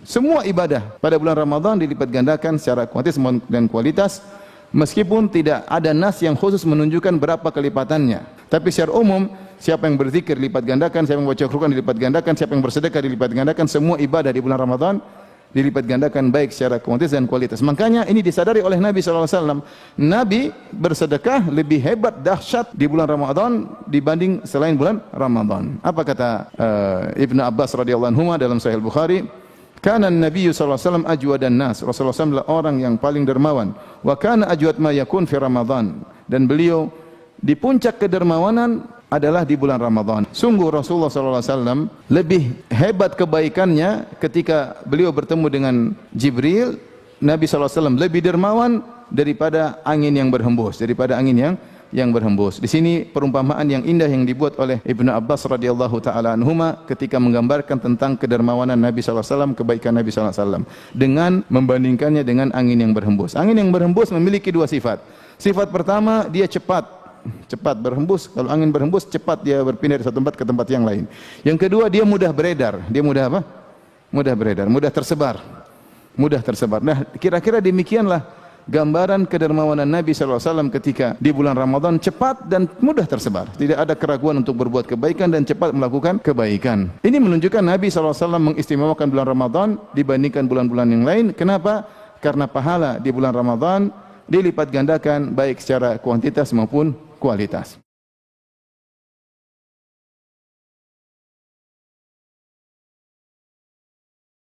Semua ibadah pada bulan Ramadan dilipat gandakan secara kuantitas dan kualitas meskipun tidak ada nas yang khusus menunjukkan berapa kelipatannya. Tapi secara umum siapa yang berzikir dilipat gandakan, siapa yang baca Al-Qur'an dilipat gandakan, siapa yang bersedekah dilipat gandakan, semua ibadah di bulan Ramadan dilipat gandakan baik secara kuantitas dan kualitas. Makanya ini disadari oleh Nabi SAW. Nabi bersedekah lebih hebat, dahsyat di bulan Ramadan dibanding selain bulan Ramadan. Apa kata uh, Ibnu Abbas radhiyallahu anhu dalam Sahih Bukhari? Kana Nabi SAW ajwadan nas. Rasulullah SAW adalah orang yang paling dermawan. Wa kana ajwad ma yakun fi Ramadan. Dan beliau di puncak kedermawanan adalah di bulan Ramadan. Sungguh Rasulullah SAW lebih hebat kebaikannya ketika beliau bertemu dengan Jibril. Nabi SAW lebih dermawan daripada angin yang berhembus, daripada angin yang yang berhembus. Di sini perumpamaan yang indah yang dibuat oleh Ibnu Abbas radhiyallahu taala anhuma ketika menggambarkan tentang kedermawanan Nabi sallallahu alaihi wasallam, kebaikan Nabi sallallahu alaihi wasallam dengan membandingkannya dengan angin yang berhembus. Angin yang berhembus memiliki dua sifat. Sifat pertama dia cepat cepat berhembus. Kalau angin berhembus cepat dia berpindah dari satu tempat ke tempat yang lain. Yang kedua dia mudah beredar. Dia mudah apa? Mudah beredar, mudah tersebar. Mudah tersebar. Nah, kira-kira demikianlah gambaran kedermawanan Nabi SAW ketika di bulan Ramadan cepat dan mudah tersebar. Tidak ada keraguan untuk berbuat kebaikan dan cepat melakukan kebaikan. Ini menunjukkan Nabi SAW mengistimewakan bulan Ramadan dibandingkan bulan-bulan yang lain. Kenapa? Karena pahala di bulan Ramadan dilipat gandakan baik secara kuantitas maupun kualitas.